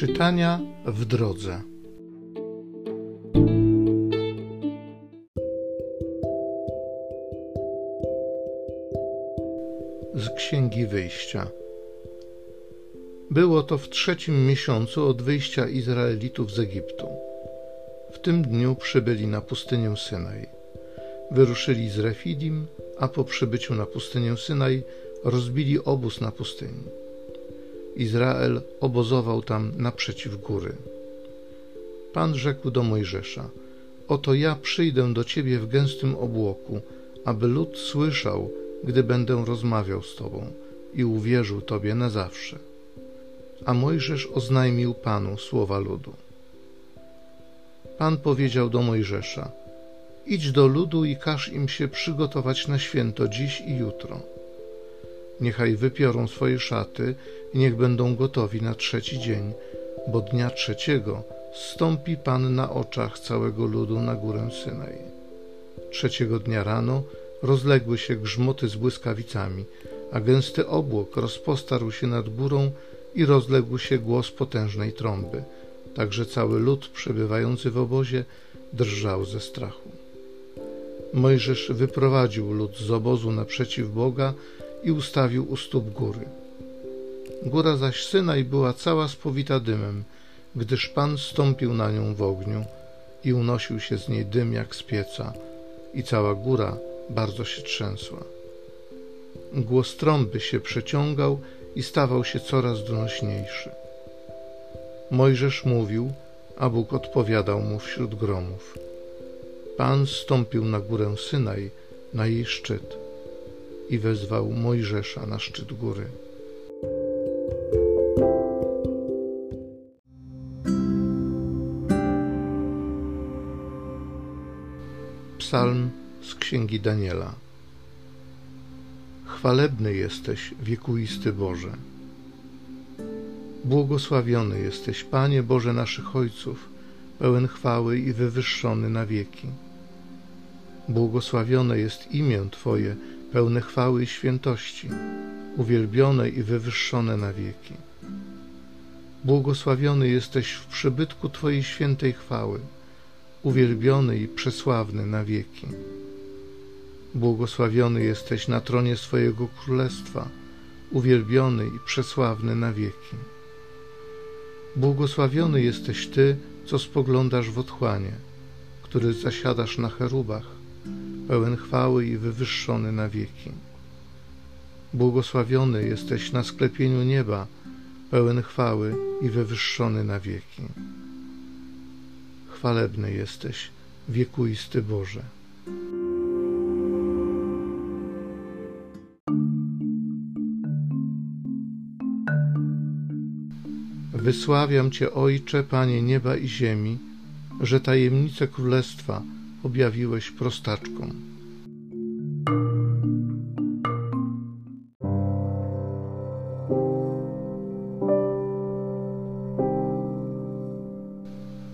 Czytania w drodze. Z Księgi Wyjścia. Było to w trzecim miesiącu od wyjścia Izraelitów z Egiptu. W tym dniu przybyli na pustynię Synaj. Wyruszyli z Refidim, a po przybyciu na pustynię Synaj rozbili obóz na pustyni. Izrael obozował tam naprzeciw góry. Pan rzekł do Mojżesza: Oto ja przyjdę do ciebie w gęstym obłoku, aby lud słyszał, gdy będę rozmawiał z tobą i uwierzył tobie na zawsze. A Mojżesz oznajmił Panu słowa ludu. Pan powiedział do Mojżesza: Idź do ludu i każ im się przygotować na święto dziś i jutro Niechaj wypiorą swoje szaty i niech będą gotowi na trzeci dzień, bo dnia trzeciego stąpi Pan na oczach całego ludu na górę Synaj. Trzeciego dnia rano rozległy się grzmoty z błyskawicami, a gęsty obłok rozpostarł się nad górą i rozległ się głos potężnej trąby, tak że cały lud przebywający w obozie drżał ze strachu. Mojżesz wyprowadził lud z obozu naprzeciw Boga i ustawił u stóp góry. Góra zaś Synaj była cała spowita dymem, gdyż Pan stąpił na nią w ogniu i unosił się z niej dym jak z pieca i cała góra bardzo się trzęsła. Głos trąby się przeciągał i stawał się coraz donośniejszy. Mojżesz mówił, a Bóg odpowiadał mu wśród gromów. Pan stąpił na górę Synaj, na jej szczyt i wezwał Mojżesza na szczyt góry. Psalm z księgi Daniela. Chwalebny jesteś, wiekuisty Boże. Błogosławiony jesteś, Panie Boże naszych ojców, pełen chwały i wywyższony na wieki. Błogosławione jest imię Twoje pełne chwały i świętości, uwielbione i wywyższone na wieki. Błogosławiony jesteś w przybytku Twojej świętej chwały, uwielbiony i przesławny na wieki. Błogosławiony jesteś na tronie swojego królestwa, uwielbiony i przesławny na wieki. Błogosławiony jesteś Ty, co spoglądasz w otchłanie, który zasiadasz na cherubach, pełen chwały i wywyższony na wieki. Błogosławiony jesteś na sklepieniu nieba, pełen chwały i wywyższony na wieki. Chwalebny jesteś, wiekuisty Boże. Wysławiam Cię, Ojcze, Panie nieba i ziemi, że tajemnice królestwa objawiłeś prostaczkom.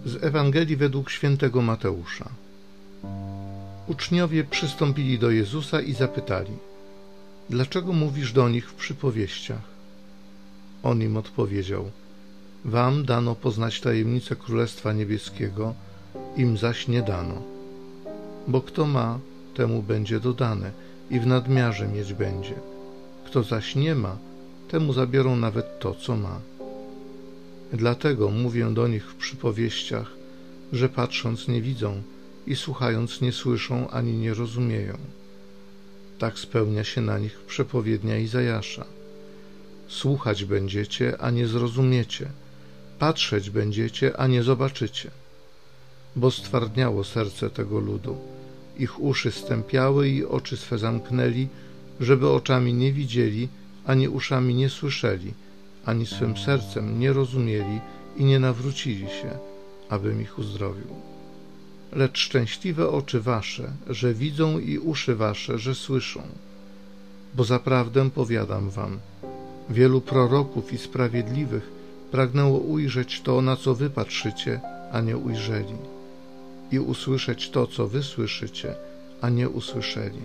Z Ewangelii według świętego Mateusza. Uczniowie przystąpili do Jezusa i zapytali: Dlaczego mówisz do nich w przypowieściach? On im odpowiedział: Wam dano poznać tajemnicę Królestwa Niebieskiego, im zaś nie dano bo kto ma, temu będzie dodane i w nadmiarze mieć będzie. Kto zaś nie ma, temu zabiorą nawet to, co ma. Dlatego mówię do nich w przypowieściach, że patrząc nie widzą i słuchając nie słyszą ani nie rozumieją. Tak spełnia się na nich przepowiednia Izajasza. Słuchać będziecie, a nie zrozumiecie, patrzeć będziecie, a nie zobaczycie, bo stwardniało serce tego ludu ich uszy stępiały i oczy swe zamknęli, żeby oczami nie widzieli, ani uszami nie słyszeli, ani swym sercem nie rozumieli i nie nawrócili się, abym ich uzdrowił. Lecz szczęśliwe oczy wasze, że widzą i uszy wasze, że słyszą. Bo zaprawdę powiadam wam, wielu proroków i sprawiedliwych pragnęło ujrzeć to, na co wy patrzycie, a nie ujrzeli i usłyszeć to, co wy słyszycie, a nie usłyszeli.